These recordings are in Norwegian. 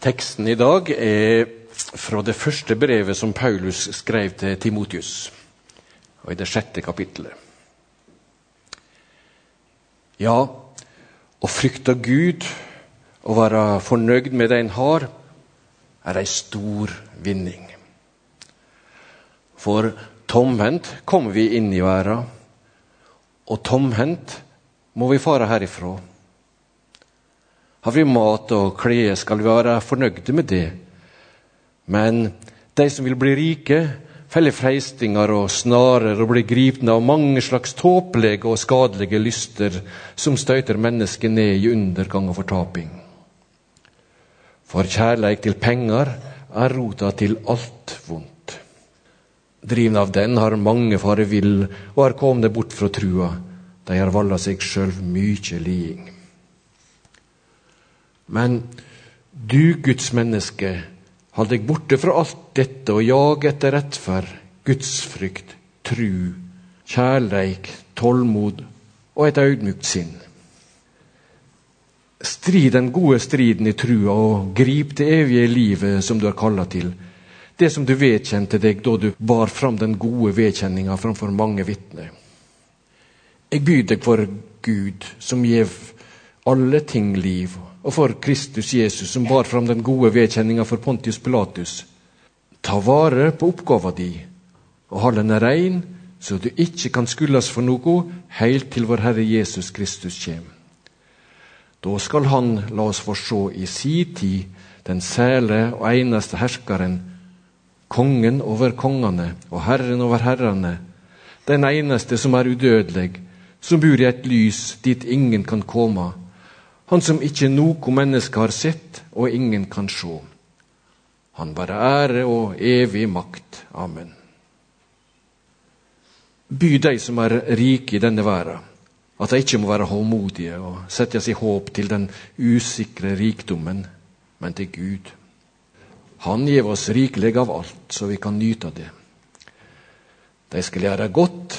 Teksten i dag er fra det første brevet som Paulus skrev til Timotius, og i det sjette kapittelet. Ja, å frykte Gud og være fornøyd med det en har, er ei stor vinning. For tomhendt kommer vi inn i verden, og tomhendt må vi fare herifra. Har vi mat og klær, skal vi være fornøyde med det. Men de som vil bli rike, feller freistinger og snarer og blir gripne av mange slags tåpelige og skadelige lyster som støyter mennesket ned i undergang og fortaping. For kjærleik til penger er rota til alt vondt. Driven av den har mange fare vill og er komne bort fra trua. De har valda seg sjøl mykje liding. Men du, Guds menneske, hold deg borte fra alt dette og jag etter rettferd, gudsfrykt, tru, kjærleik, tålmod og et audmjukt sinn. Strid den gode striden i trua og grip det evige livet som du er kalla til, det som du vedkjente deg da du bar fram den gode vedkjenninga framfor mange vitner. Jeg byr deg for Gud, som gjev alle ting liv, og for Kristus Jesus, som bar fram den gode vedkjenninga for Pontius Pilatus. Ta vare på oppgava di, og hold den rein, så du ikke kan skyldes for noe, helt til vår Herre Jesus Kristus kjem. Da skal Han la oss få se i si tid den sæle og eneste herskeren, kongen over kongene og herren over herrene, den eneste som er udødelig, som bor i et lys dit ingen kan komme, han som ikke noe menneske har sett og ingen kan se. Han bare ære og evig makt. Amen. By de som er rike i denne verden, at de ikke må være håmodige og sette sitt håp til den usikre rikdommen, men til Gud. Han gir oss rikelig av alt, så vi kan nyte av det. De skal gjøre godt,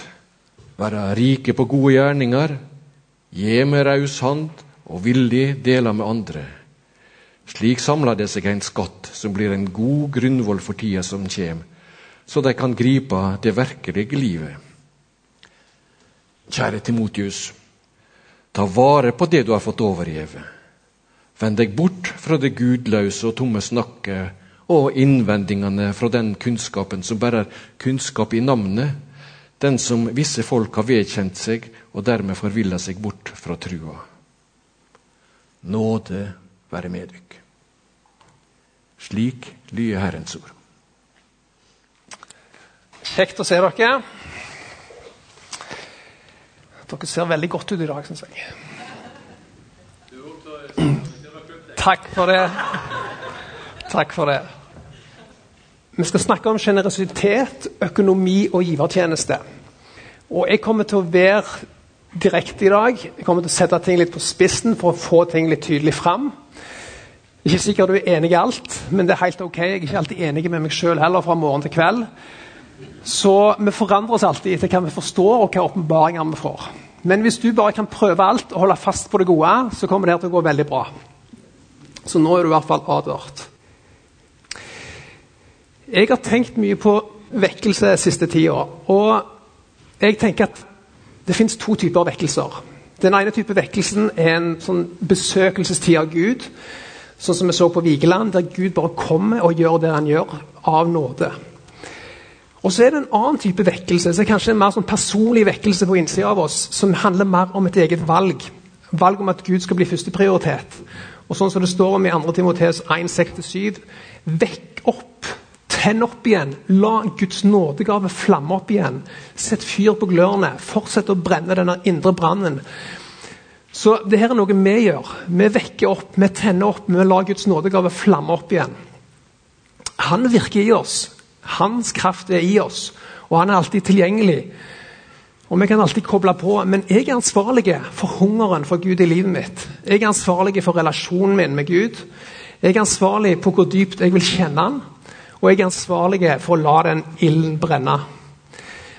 være rike på gode gjerninger, gi med raus hand og villig dele med andre. Slik samler det seg en skatt som blir en god grunnvoll for tida som kommer, så de kan gripe det virkelige livet. Kjære Timotius, ta vare på det du har fått overgitt. Vend deg bort fra det gudløse og tomme snakket og innvendingene fra den kunnskapen som bare er kunnskap i navnet, den som visse folk har vedkjent seg og dermed forvilla seg bort fra trua. Nåde være med dykk. Slik lyder Herrens ord. Kjekt å se dere. Dere ser veldig godt ut i dag, syns jeg. Takk for det. Takk for det. Vi skal snakke om sjenerøsitet, økonomi og givertjeneste. Og jeg kommer til å være direkte i dag. Jeg kommer til å sette ting litt på spissen for å få ting litt tydelig fram. Ikke sikkert du er enig i alt, men det er helt ok. Jeg er ikke alltid enig med meg sjøl heller fra morgen til kveld. Så vi forandrer oss alltid etter hva vi forstår, og hva åpenbaringer vi får. Men hvis du bare kan prøve alt og holde fast på det gode, så kommer det til å gå veldig bra. Så nå er du i hvert fall advart. Jeg har tenkt mye på vekkelse siste tida. Og jeg tenker at det fins to typer vekkelser. Den ene type vekkelsen er en sånn besøkelsestid av Gud. Sånn som vi så på Vigeland, der Gud bare kommer og gjør det han gjør, av nåde. Og så er det en annen type vekkelse, så er kanskje en mer sånn personlig vekkelse på innsida av oss, som handler mer om et eget valg. Valg om at Gud skal bli førsteprioritet. Og sånn som det står om i 2. Timoteus 1,6-7.: Vekk opp Tenn opp igjen. La Guds nådegave flamme opp igjen. Sett fyr på glørne. Fortsett å brenne denne indre brannen. Så det her er noe vi gjør. Vi vekker opp, vi tenner opp, vi lar Guds nådegave flamme opp igjen. Han virker i oss. Hans kraft er i oss, og han er alltid tilgjengelig. Og Vi kan alltid koble på, men jeg er ansvarlig for hungeren for Gud i livet mitt. Jeg er ansvarlig for relasjonen min med Gud. Jeg er ansvarlig på hvor dypt jeg vil kjenne han. Og jeg er ansvarlig for å la den ilden brenne.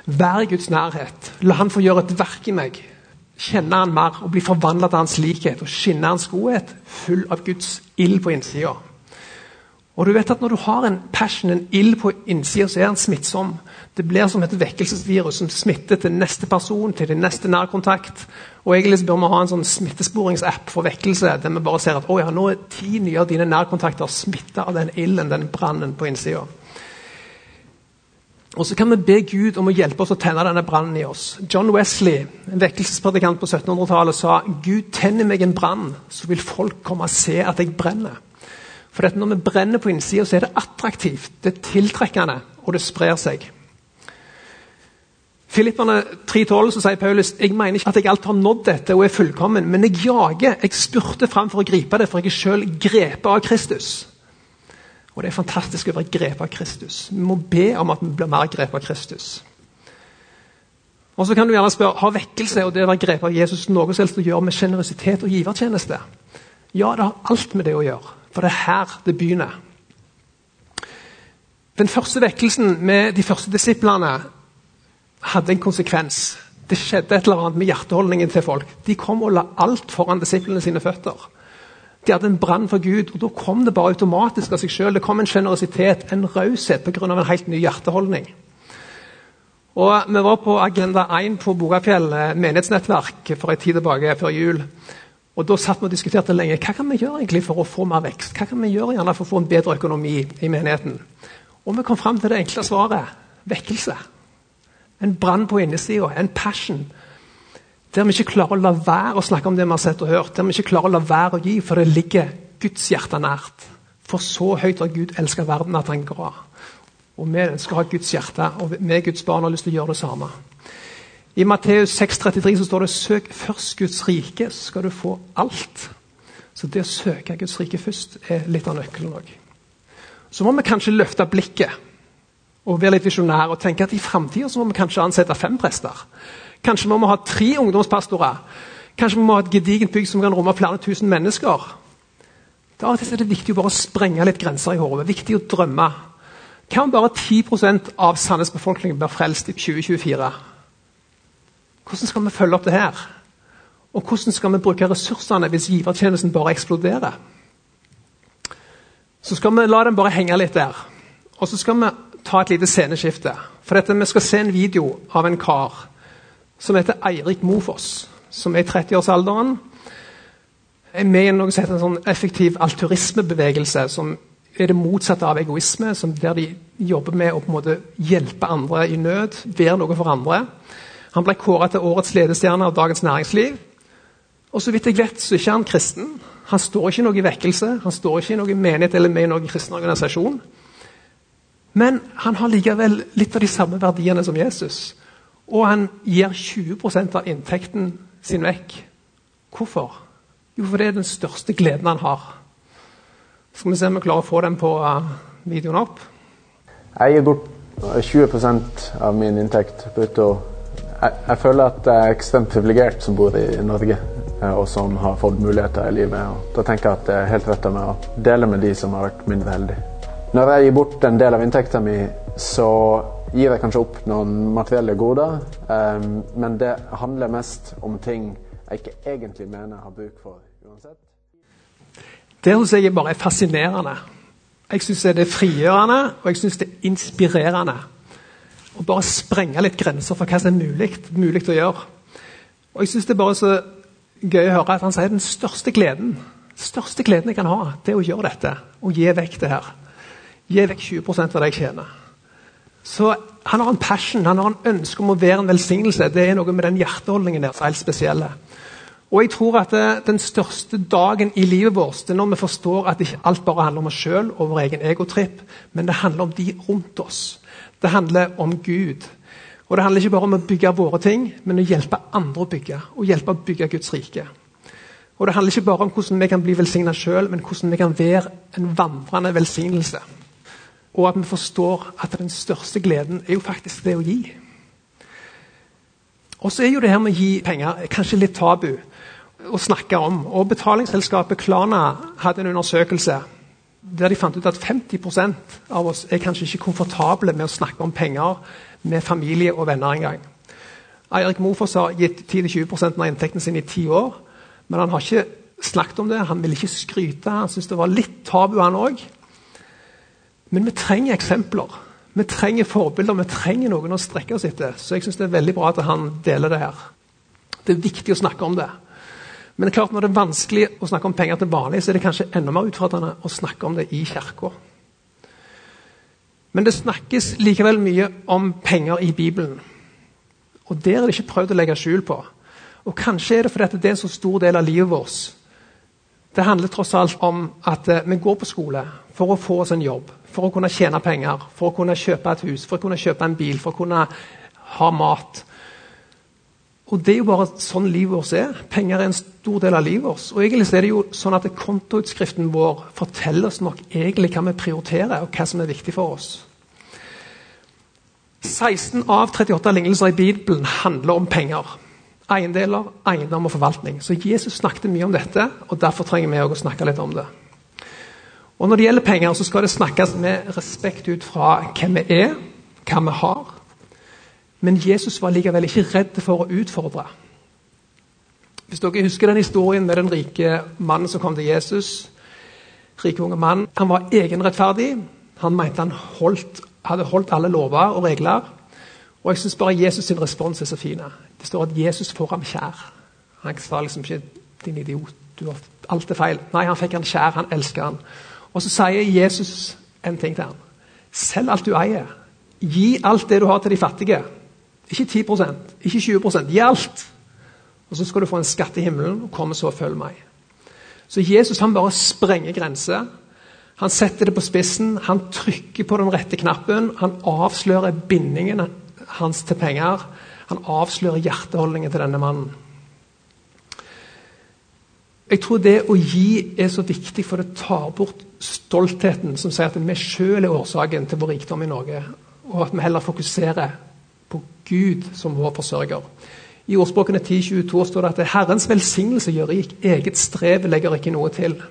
Vær i Guds nærhet. La Han få gjøre et verk i meg. Kjenne Han mer og bli forvandla til Hans likhet og skinne Hans godhet. Full av Guds ild på innsida. Og du vet at Når du har en passion, en ild på innsida, så er den smittsom. Det blir som et vekkelsesvirus som smitter til neste person, til din neste nærkontakt. Og Egentlig bør vi ha en sånn smittesporingsapp for vekkelse, der vi bare ser at ja, nå er ti nye av dine nærkontakter smitta av den ilden, den brannen på innsida. Og så kan vi be Gud om å hjelpe oss å tenne denne brannen i oss. John Wesley, en vekkelsespredikant på 1700-tallet, sa Gud tenner meg en brann, så vil folk komme og se at jeg brenner. For når vi brenner på innsida, så er det attraktivt, det er tiltrekkende, og det sprer seg. Filipperne 3,12 sier Paulus jeg mener ikke at jeg alt har nådd dette og er fullkommen, men jeg jager, jeg spurter fram for å gripe det, for jeg er sjøl grepet av Kristus. Og Det er fantastisk å være grepet av Kristus. Vi må be om at vi blir mer grepet av Kristus. Og så kan du gjerne spørre, Har vekkelse og det å være grepet av Jesus noe som helst å gjøre med sjenerøsitet og givertjeneste? Ja, det har alt med det å gjøre. For det er her det begynner. Den første vekkelsen med de første disiplene hadde en konsekvens. Det skjedde et eller annet med hjerteholdningen til folk. De kom og la alt foran disiplene sine føtter. De hadde en brann for Gud, og da kom det bare automatisk av seg sjøl. Det kom en sjenerøsitet, en raushet, pga. en helt ny hjerteholdning. Og Vi var på Agenda 1 på Bogafjell menighetsnettverk for en tid tilbake, før jul. Og Da satt vi og diskuterte lenge hva kan vi gjøre egentlig for å få mer vekst. Hva kan vi gjøre gjerne for å få en bedre økonomi i menigheten? Og Vi kom fram til det enkle svaret vekkelse. En brann på innesida, en passion. Der vi ikke klarer å la være å snakke om det vi har sett og hørt. Der vi ikke klarer å la være å gi, for det ligger Guds hjerte nært. For så høyt har Gud elsket verden at han ga. Og vi ønsker å ha Guds hjerte, og vi Guds barn har lyst til å gjøre det samme. I Matteus 6,33 så står det 'søk først Guds rike, så skal du få alt'. Så det å søke Guds rike først er litt av nøkkelen òg. Så må vi kanskje løfte blikket og være litt visjonære og tenke at i framtida må vi kanskje ansette fem prester. Kanskje må vi ha tre ungdomspastorer. Kanskje må vi ha et gedigent bygg som kan romme flere tusen mennesker. Da er det viktig å bare sprenge litt grenser i hodet. Viktig å drømme. Hva om bare 10% av Sandnes befolkning blir frelst i 2024? Hvordan skal vi følge opp det her? Og hvordan skal vi bruke ressursene hvis givertjenesten bare eksploderer? Så skal vi la den bare henge litt der. Og så skal vi ta et lite sceneskifte. For dette, Vi skal se en video av en kar som heter Eirik Mofoss. Som er i 30-årsalderen. Er med i noe som heter en sånn effektiv alturismebevegelse. Som er det motsatte av egoisme. der de jobber med å hjelpe andre i nød. Være noe for andre. Han ble kåret til årets ledestjerne av Dagens Næringsliv. Og så vidt jeg vet, så er ikke han kristen. Han står ikke i noen vekkelse, han står ikke i noen menighet eller med i noen kristen organisasjon. Men han har likevel litt av de samme verdiene som Jesus. Og han gir 20% av inntekten sin vekk. Hvorfor? Jo, for det er den største gleden han har. Skal vi se om vi klarer å få den på uh, videoen opp? Jeg gir bort 20% av min inntekt å jeg, jeg, føler at jeg er ekstremt privilegert som bor i Norge, eh, og som har fått muligheter i livet. Og da tenker jeg at det er helt rett av meg å dele med de som har vært mindre heldige. Når jeg gir bort en del av inntekta mi, så gir jeg kanskje opp noen materielle goder, um, men det handler mest om ting jeg ikke egentlig mener jeg har bruk for uansett. Det syns jeg bare er fascinerende. Jeg syns det er frigjørende, og jeg syns det er inspirerende og bare sprenge litt grenser for hva som er mulig, mulig å gjøre. Og jeg synes Det er bare så gøy å høre at han sier den største gleden største gleden jeg kan ha, det er å gjøre dette. Og gi vekk det her. Gi vekk 20% av det jeg tjener. Så han har en passion, han har en ønske om å være en velsignelse. Det er noe med den hjerteholdningen der som er helt spesielle. Og jeg tror at det, Den største dagen i livet vårt det er når vi forstår at ikke alt bare handler om oss sjøl og vår egen egotripp, men det handler om de rundt oss. Det handler om Gud. Og Det handler ikke bare om å bygge våre ting, men å hjelpe andre å bygge. Og hjelpe å bygge Guds rike. Og Det handler ikke bare om hvordan vi kan bli velsigna sjøl, men hvordan vi kan være en vandrende velsignelse. Og at vi forstår at den største gleden er jo faktisk det å gi. Og så er jo det her med å gi penger kanskje litt tabu å snakke om. Og Betalingsselskapet Klana hadde en undersøkelse der de fant ut at 50% av oss er kanskje ikke komfortable med å snakke om penger med familie og venner engang. Eirik Mofoss har gitt 10-20 av inntekten sin i ti år, men han har ikke snakket om det. Han vil ikke skryte. Han syntes det var litt tabu, han òg. Men vi trenger eksempler. Vi trenger forbilder, vi trenger noen å strekke oss etter. Så jeg syns det er veldig bra at han deler det her. Det er viktig å snakke om det. Men det er klart når det er vanskelig å snakke om penger til vanlig, så er det kanskje enda mer utfordrende å snakke om det i kirka. Men det snakkes likevel mye om penger i Bibelen. Og der er det ikke prøvd å legge skjul på. Og Kanskje er det fordi det er en så stor del av livet vårt. Det handler tross alt om at eh, vi går på skole for å få oss en jobb, for å kunne tjene penger, for å kunne kjøpe et hus, for å kunne kjøpe en bil, for å kunne ha mat. Og Det er jo bare sånn livet vårt er. Penger er en stor del av livet vårt. Og egentlig er det jo sånn at Kontoutskriften vår forteller oss nok egentlig hva vi prioriterer, og hva som er viktig for oss. 16 av 38 lignelser i Bibelen handler om penger. Eiendeler, eiendom og forvaltning. Så Jesus snakket mye om dette, og derfor trenger vi å snakke litt om det. Og Når det gjelder penger, så skal det snakkes med respekt ut fra hvem vi er, hva vi har. Men Jesus var likevel ikke redd for å utfordre. Hvis dere husker den historien med den rike mannen som kom til Jesus rike unge mann, Han var egenrettferdig. Han mente han holdt, hadde holdt alle lover og regler. Og jeg syns bare Jesus' sin respons er så fin. Det står at Jesus får ham kjær. Han sa liksom ikke 'din idiot, du har alt er feil'. Nei, han fikk han kjær. Han elsker han. Og så sier Jesus en ting til ham. Selg alt du eier. Gi alt det du har til de fattige. Ikke 10% ikke 20 Gi alt. Og så skal du få en skatt i himmelen, og komme så og følg meg. Så Jesus han bare sprenger grenser. Han setter det på spissen, han trykker på den rette knappen. Han avslører bindingen hans til penger. Han avslører hjerteholdningen til denne mannen. Jeg tror det å gi er så viktig, for det tar bort stoltheten som sier at vi sjøl er årsaken til vår rikdom i Norge, og at vi heller fokuserer på Gud som vår forsørger. I ordspråkene 10.22 står det at 'Herrens velsignelse gjør rik, eget strev legger ikke noe til'.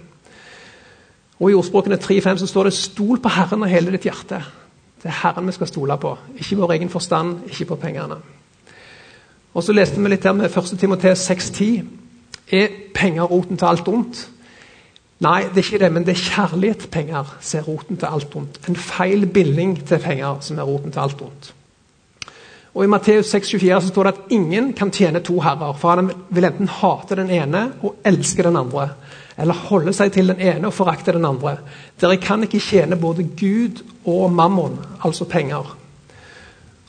Og I ordspråkene 3.5 så står det 'Stol på Herren av hele ditt hjerte'. Det er Herren vi skal stole på, ikke vår egen forstand, ikke på pengene. Og Så leste vi litt her med 1. Timoteus 6.10. Er penger roten til alt ondt? Nei, det er ikke det, men det er kjærlighet penger som er roten til alt ondt. En feil binding til penger som er roten til alt ondt. Og I Matteus 6,24 står det at ingen kan tjene to herrer, for han vil enten hate den ene og elske den andre, eller holde seg til den ene og forakte den andre. Dere kan ikke tjene både Gud og mammon, altså penger.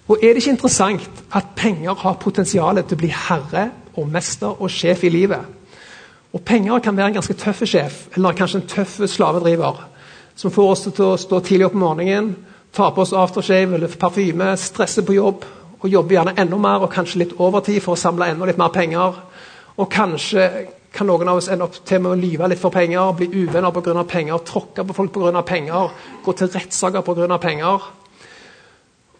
Og Er det ikke interessant at penger har potensial til å bli herre og mester og sjef i livet? Og Penger kan være en ganske tøff sjef, eller kanskje en tøff slavedriver, som får oss til å stå tidlig opp om morgenen, ta på oss aftershave eller parfyme, stresse på jobb, og jobber gjerne enda mer og kanskje litt overtid for å samle enda litt mer penger. Og kanskje kan noen av oss ende opp til med å lyve litt for penger, bli uvenner pga. penger, tråkke på folk pga. penger, gå til rettssaker pga. penger.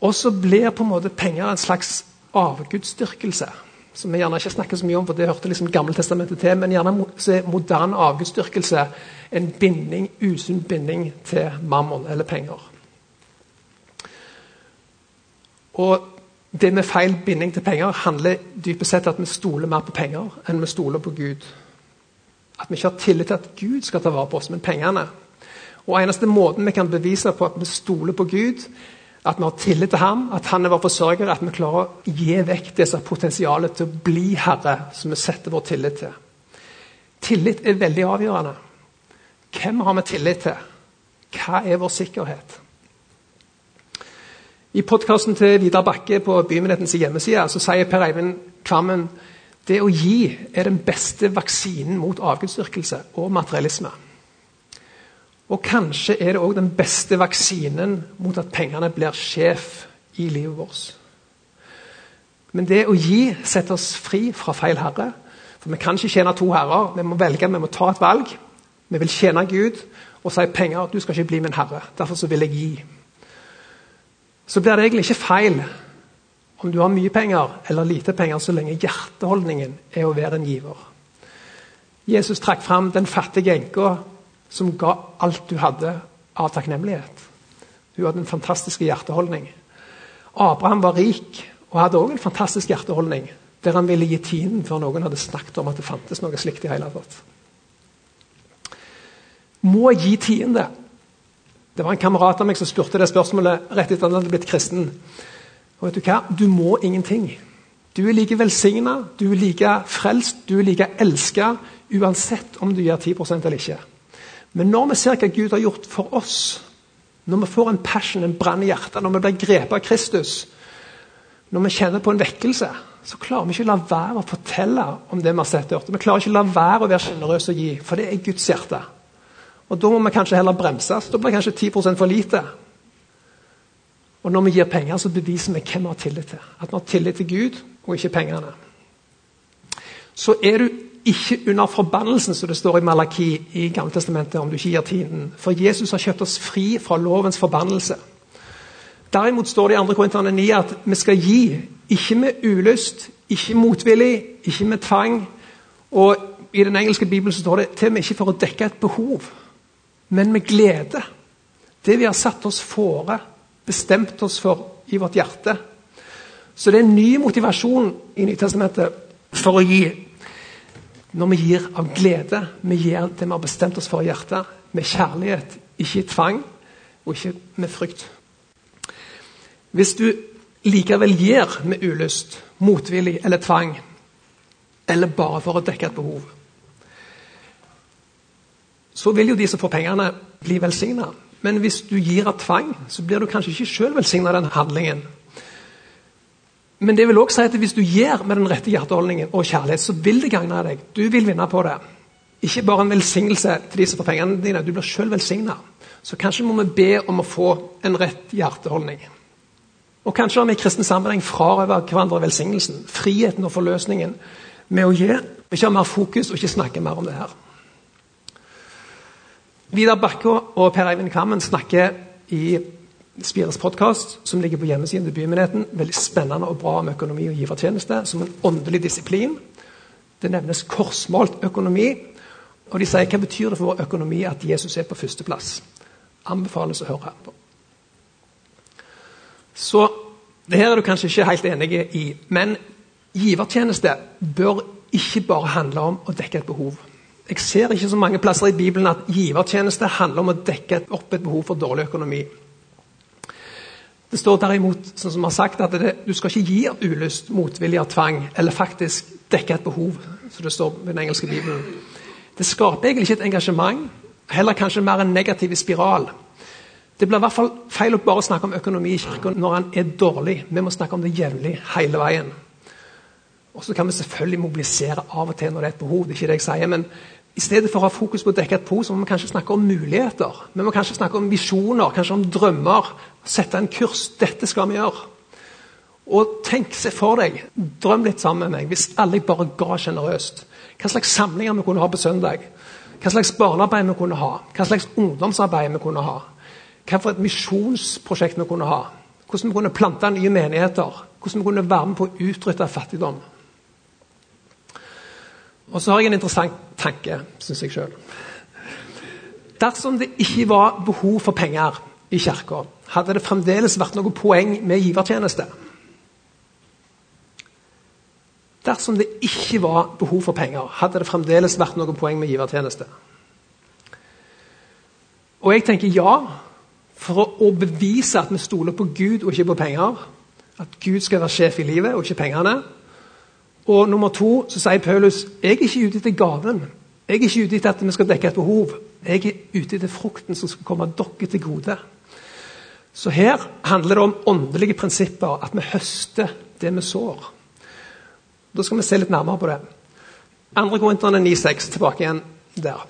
Og så blir på en måte penger en slags avgudsdyrkelse. Som vi gjerne ikke snakker så mye om, for det hørte liksom Gammeltestamentet til. Men gjerne så er moderne avgudsdyrkelse en binding, usunn binding til mammon eller penger. Og det med feil binding til penger handler dypest sett at vi stoler mer på penger enn vi stoler på Gud. At vi ikke har tillit til at Gud skal ta vare på oss, men pengene. Og Eneste måten vi kan bevise på at vi stoler på Gud, at vi har tillit til ham, at han er vår forsørger, at vi klarer å gi vekk det potensialet til å bli herre, som vi setter vår tillit til. Tillit er veldig avgjørende. Hvem har vi tillit til? Hva er vår sikkerhet? I podkasten til Vidar Bakke på Bymenighetens hjemmeside så sier Per Eivind Kvammen det å gi er den beste vaksinen mot avgudsdyrkelse og materialisme. Og kanskje er det òg den beste vaksinen mot at pengene blir sjef i livet vårt. Men det å gi setter oss fri fra feil herre. For vi kan ikke tjene to herrer. Vi må velge, vi må ta et valg. Vi vil tjene Gud og si penger, du skal ikke bli min herre. Derfor så vil jeg gi så blir det egentlig ikke feil om du har mye penger eller lite penger, så lenge hjerteholdningen er å være en giver. Jesus trakk fram den fattige enka som ga alt du hadde av takknemlighet. Hun hadde en fantastisk hjerteholdning. Abraham var rik og hadde også en fantastisk hjerteholdning, der han ville gi tiden før noen hadde snakket om at det fantes noe slikt i hele tatt. Må gi tiende. Det var en kamerat av meg som spurte det spørsmålet rett etter at han hadde blitt kristen. Og vet Du hva? Du må ingenting. Du er like velsigna, du er like frelst, du er like elska uansett om du gir 10% eller ikke. Men når vi ser hva Gud har gjort for oss, når vi får en passion, en brann i hjertet, når vi blir grepet av Kristus, når vi kjenner på en vekkelse, så klarer vi ikke å la være å fortelle om det vi har sett og hørt. Vi klarer ikke å la være å være sjenerøse og gi, for det er Guds hjerte. Og Da må vi kanskje heller bremses. Da blir kanskje 10% for lite. Og når vi gir penger, så beviser vi hvem vi har tillit til. At vi har tillit til Gud og ikke pengene. Så er du ikke under forbannelsen, som det står i Malaki i Gammeltestamentet, om du ikke gir tiden. For Jesus har kjøpt oss fri fra lovens forbannelse. Derimot står det i 2. Korintene 9 at vi skal gi, ikke med ulyst, ikke motvillig, ikke med tvang. Og I den engelske bibelen står det til og med ikke for å dekke et behov, men med glede. Det vi har satt oss fore, bestemt oss for i vårt hjerte. Så det er en ny motivasjon i Nytestamentet for å gi. Når vi gir av glede, vi gir det vi har bestemt oss for i hjertet, med kjærlighet, ikke i tvang og ikke med frykt. Hvis du likevel gir med ulyst, motvillig eller tvang, eller bare for å dekke et behov, så vil jo de som får pengene, bli velsigna. Men hvis du gir av tvang, så blir du kanskje ikke sjøl velsigna av den handlingen. Men det vil også si at hvis du gir med den rette hjerteholdningen og kjærlighet, så vil det gagne deg. Du vil vinne på det. Ikke bare en velsignelse til de som får pengene dine, du blir sjøl velsigna. Så kanskje må vi be om å få en rett hjerteholdning. Og kanskje har vi i kristen sammenheng frarøvet hverandre velsignelsen, friheten og forløsningen med å gi. Ikke ha mer fokus og ikke snakke mer om det her. Vidar Bakke og Per Eivind Kvammen snakker i Spires podkast, som ligger på hjemmesiden til Bymenigheten. Veldig spennende og bra om økonomi og givertjeneste som en åndelig disiplin. Det nevnes korsmålt økonomi. Og de sier hva betyr det for vår økonomi at Jesus er på førsteplass. Anbefales å høre på. Så det her er du kanskje ikke helt enig i, men givertjeneste bør ikke bare handle om å dekke et behov. Jeg ser ikke så mange plasser i Bibelen at givertjeneste handler om å dekke opp et behov for dårlig økonomi. Det står derimot sånn som har sagt, at det, du skal ikke gi av ulyst, motvilje av tvang, eller faktisk dekke et behov, som det står i den engelske bibelen. Det skaper egentlig ikke et engasjement, heller kanskje mer en negativ spiral. Det blir i hvert fall feil å bare snakke om økonomi i Kirken når den er dårlig. Vi må snakke om det jevnlig, hele veien. Og så kan vi selvfølgelig mobilisere av og til når det er et behov. det er ikke det jeg sier, Men i stedet for å ha fokus på å dekke et behov, så må vi kanskje snakke om muligheter. Vi må kanskje snakke om visjoner, kanskje om drømmer. Sette en kurs. Dette skal vi gjøre. Og tenk, se for deg, drøm litt sammen med meg, hvis alle bare ga sjenerøst. Hva slags samlinger vi kunne ha på søndag. Hva slags barnearbeid vi kunne ha. Hva slags ungdomsarbeid vi kunne ha hva for et misjonsprosjekt vi kunne ha. Hvordan vi kunne plante nye menigheter. Hvordan vi kunne være med på å utrydde fattigdom. Og så har jeg en interessant tanke, syns jeg sjøl. Dersom det ikke var behov for penger i kirka, hadde det fremdeles vært noe poeng med givertjeneste. Dersom det ikke var behov for penger, hadde det fremdeles vært noe poeng med givertjeneste. Og jeg tenker ja, for å bevise at vi stoler på Gud og ikke på penger. At Gud skal være sjef i livet og ikke pengene. Og nummer to så sier Paulus jeg er ikke ute etter gaven. Jeg er ikke ute etter at vi skal dekke et behov. Jeg er ute etter frukten som skal komme dere til gode. Så her handler det om åndelige prinsipper, at vi høster det vi sår. Da skal vi se litt nærmere på det. Andre Korinterne 9,6, tilbake igjen der.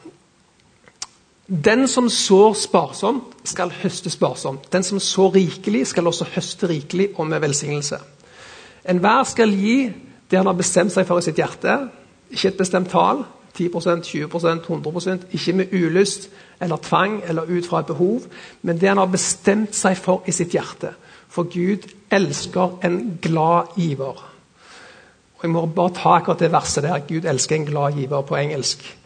Den som sår sparsomt, skal høste sparsomt. Den som sår rikelig, skal også høste rikelig og med velsignelse. Enhver skal gi det han har bestemt seg for i sitt hjerte. Ikke et bestemt tall. 10% 20% 100% Ikke med ulyst eller tvang eller ut fra et behov, men det han har bestemt seg for i sitt hjerte. For Gud elsker en glad giver. Og Jeg må bare ta akkurat det verset der. Gud elsker en glad giver på engelsk.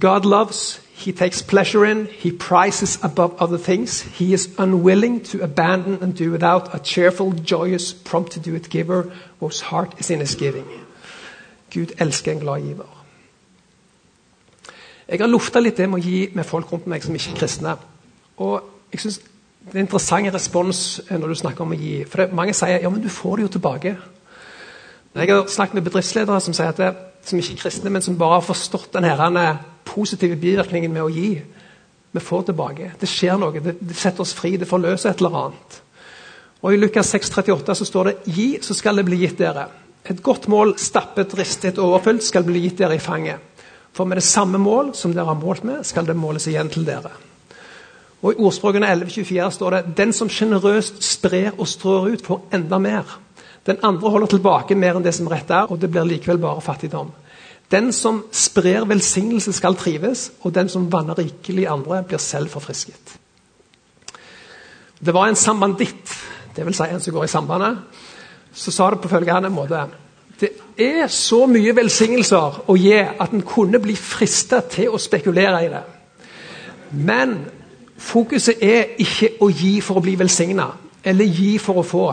God loves he takes pleasure in, he prizes above other things. He is unwilling to abandon and do without a cheerful, joyous, prompt to do it giver whose heart is in his giving. Gud elsker en glad giver. Jeg har lufta litt det med å gi med folk rundt meg som ikke er kristne. Og jeg synes det er en interessant respons eh, når du snakker om å gi. For det, Mange sier ja, men du får det jo tilbake. Jeg har snakket med bedriftsledere som sier at det, som ikke er kristne, men som bare har forstått den her positive bivirkningen med å gi. Vi får tilbake. Det skjer noe. Det, det setter oss fri. Det forløser et eller annet. Og I Lukas 6, 38 så står det Gi, så skal det bli gitt dere. Et godt mål, stappet, ristet, overfylt, skal bli gitt dere i fanget. For med det samme mål som dere har målt med, skal det måles igjen til dere. Og I ordspråkene 11.24 står det Den som sjenerøst sprer og strør ut, får enda mer. Den andre holder tilbake mer enn det som rett er, og det blir likevel bare fattigdom. Den som sprer velsignelse, skal trives, og den som vanner rikelig andre, blir selv forfrisket. Det var en sambanditt, dvs. Si en som går i sambandet, som sa det på følgende måte Det er så mye velsignelser å gi at en kunne bli fristet til å spekulere i det. Men fokuset er ikke å gi for å bli velsigna, eller gi for å få.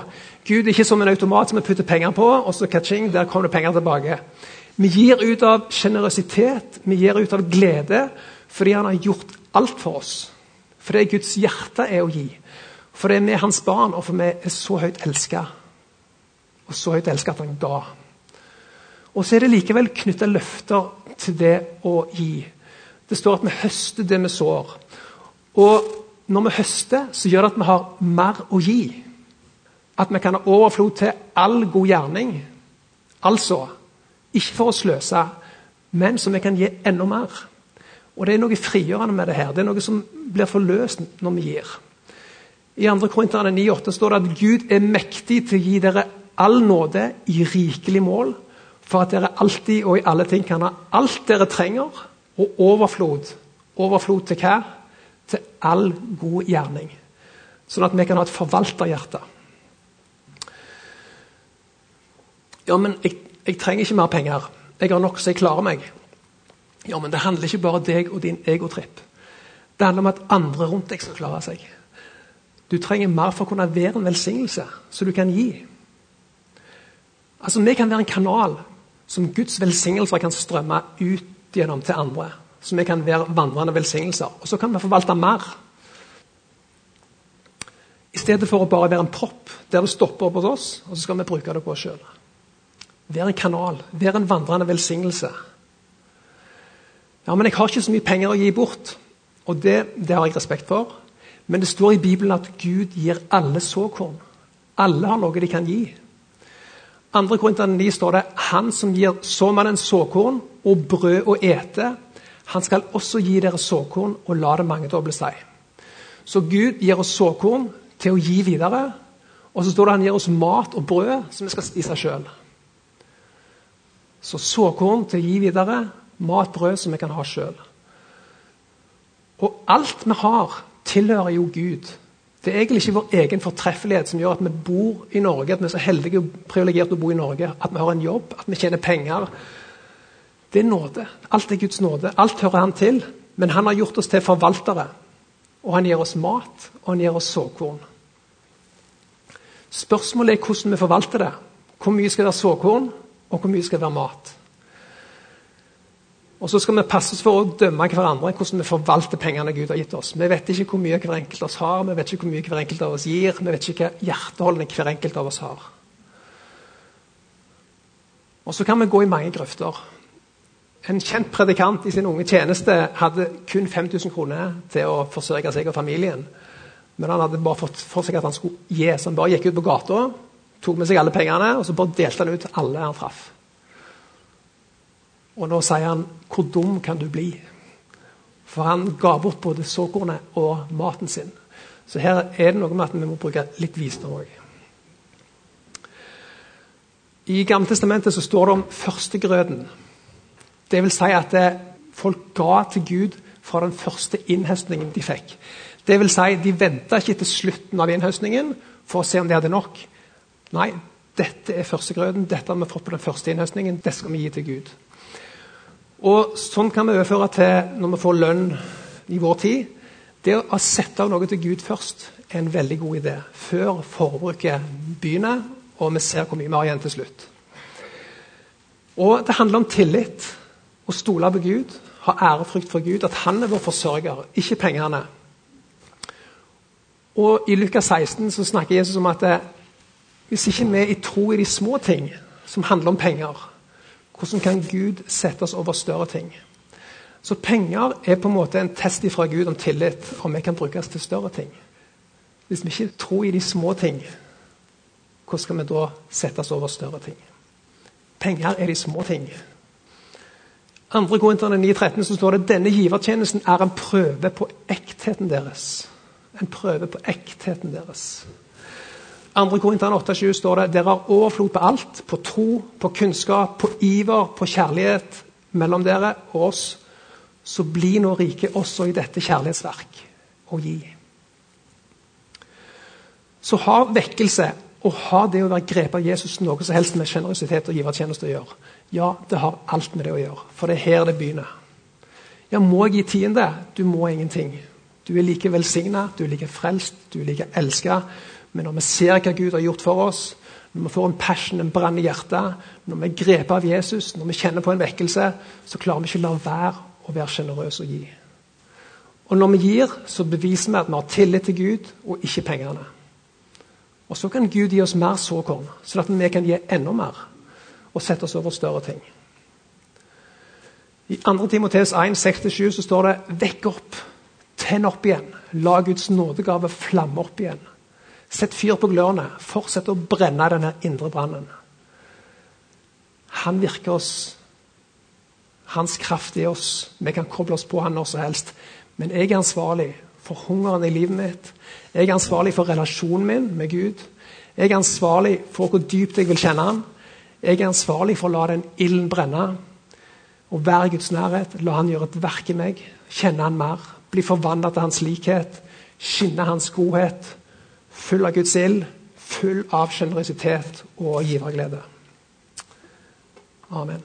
Gud er ikke som en automat som vi putter penger på, og så catching, der kommer det penger tilbake. Vi gir ut av sjenerøsitet, vi gir ut av glede, fordi han har gjort alt for oss. For det Guds hjerte er å gi. For det er hans barn, og for vi er så høyt elska. Og så høyt elska at han ga. Og så er det likevel knytta løfter til det å gi. Det står at vi høster det vi sår. Og når vi høster, så gjør det at vi har mer å gi. At vi kan ha overflod til all god gjerning. Altså ikke for å sløse, men som vi kan gi enda mer. Og Det er noe frigjørende med det her. Det er noe som blir forløst når vi gir. I 2. Korinterne 9,8 står det at Gud er mektig til å gi dere all nåde i rikelig mål, for at dere alltid og i alle ting kan ha alt dere trenger, og overflod. Overflod til hva? Til all god gjerning. Sånn at vi kan ha et forvalterhjerte. Ja, men jeg, jeg trenger ikke mer penger. Jeg har nok så jeg klarer meg. Ja, men det handler ikke bare om deg og din egotripp. Det handler om at andre rundt deg skal klare seg. Du trenger mer for å kunne være en velsignelse, som du kan gi. Altså, Vi kan være en kanal som Guds velsignelser kan strømme ut gjennom til andre. Så vi kan være vandrende velsignelser. Og så kan vi forvalte mer. I stedet for å bare være en propp der det stopper opp hos oss, og så skal vi bruke det på oss sjøl. Vær en kanal. Vær en vandrende velsignelse. Ja, men jeg har ikke så mye penger å gi bort. Og det, det har jeg respekt for. Men det står i Bibelen at Gud gir alle såkorn. Alle har noe de kan gi. Andre Korintene 9 står det Han som gir såmannen såkorn og brød å ete, han skal også gi dere såkorn og la det mangedoble seg. Så Gud gir oss såkorn til å gi videre. Og så står det han gir oss mat og brød som vi skal spise sjøl. Så såkorn til å gi videre, mat, brød som vi kan ha sjøl. Og alt vi har, tilhører jo Gud. Det er egentlig ikke vår egen fortreffelighet som gjør at vi bor i Norge, at vi er så heldige og privilegerte å bo i Norge, at vi har en jobb, at vi tjener penger. Det er nåde. Alt er Guds nåde. Alt hører Han til. Men Han har gjort oss til forvaltere. Og Han gir oss mat, og Han gir oss såkorn. Spørsmålet er hvordan vi forvalter det. Hvor mye skal være såkorn, og hvor mye skal være mat. Og så skal vi passe oss for å dømme hverandre hvordan vi forvalter pengene Gud har gitt oss. Vi vet ikke hvor mye hver enkelt av oss har, vi vet ikke hvor mye hver enkelt av oss gir, vi vet ikke hva hjerteholdene hver enkelt av oss har. Og så kan vi gå i mange grøfter. En kjent predikant i sin unge tjeneste hadde kun 5000 kroner til å forsørge seg og familien. Men han hadde bare fått for seg at han skulle gi, så han bare gikk ut på gata tok med seg alle pengene og så bare delte han ut alle han traff. Og nå sier han 'Hvor dum kan du bli?' For han ga bort både såkornet og maten sin. Så her er det noe med at vi må bruke litt visdom òg. I Gammeltestamentet så står det om førstegrøten. Det vil si at det, folk ga til Gud fra den første innhøstningen de fikk. Det vil si, De venta ikke til slutten av innhøstningen for å se om de hadde nok. Nei, dette er førstegrøten, dette har vi fått på den første innhøstningen, det skal vi gi til Gud. Og Sånn kan vi overføre til når vi får lønn i vår tid. Det å sette av noe til Gud først er en veldig god idé. Før forbruket begynner, og vi ser hvor mye vi har igjen til slutt. Og Det handler om tillit. Å stole på Gud, ha ærefrykt for Gud, at han er vår forsørger, ikke pengene. Og I Lukas 16 så snakker Jesus om at hvis ikke vi er i tro i de små ting, som handler om penger, hvordan kan Gud sette oss over større ting? Så penger er på en måte en test fra Gud om tillit, om vi kan brukes til større ting. Hvis vi ikke tror i de små ting, hvordan skal vi da sette oss over større ting? Penger er de små ting. 2. Korinterne 9,13 så står det denne givertjenesten er en prøve på ektheten deres. En prøve på ektheten deres. 2. Korinterne 8,7 står det dere har overflod på alt. På tro, på kunnskap, på iver, på kjærlighet mellom dere og oss. Så bli nå rike også i dette kjærlighetsverk og gi. Så har vekkelse og har det å være grepet av Jesus noe som helst med sjenerøsitet og givertjeneste å gjøre? Ja, det har alt med det å gjøre. For det er her det begynner. Ja, må jeg gi tiende? Du må ingenting. Du er like velsigna, du er like frelst, du er like elska. Men når vi ser hva Gud har gjort for oss, når vi får en passion, en brann i hjertet, når vi er grepet av Jesus, når vi kjenner på en vekkelse, så klarer vi ikke å la være å være sjenerøse og gi. Og når vi gir, så beviser vi at vi har tillit til Gud og ikke pengene. Og så kan Gud gi oss mer såkorn, sånn at vi kan gi enda mer og sette oss over større ting. I 2. Timoteus 1, 6-7 så står det 'vekk opp'. Tenn opp igjen. La Guds nådegave flamme opp igjen. Sett fyr på glørne. Fortsett å brenne denne indre brannen. Han virker oss. Hans kraft i oss. Vi kan koble oss på han når som helst. Men jeg er ansvarlig for hungeren i livet mitt. Jeg er ansvarlig for relasjonen min med Gud. Jeg er ansvarlig for hvor dypt jeg vil kjenne han. Jeg er ansvarlig for å la den ilden brenne. Og være Guds nærhet. La han gjøre et verk i meg. Kjenne han mer. Bli forvandla til hans likhet. Skinne hans godhet. Full av Guds ild. Full av sjenerøsitet og giverglede. Amen.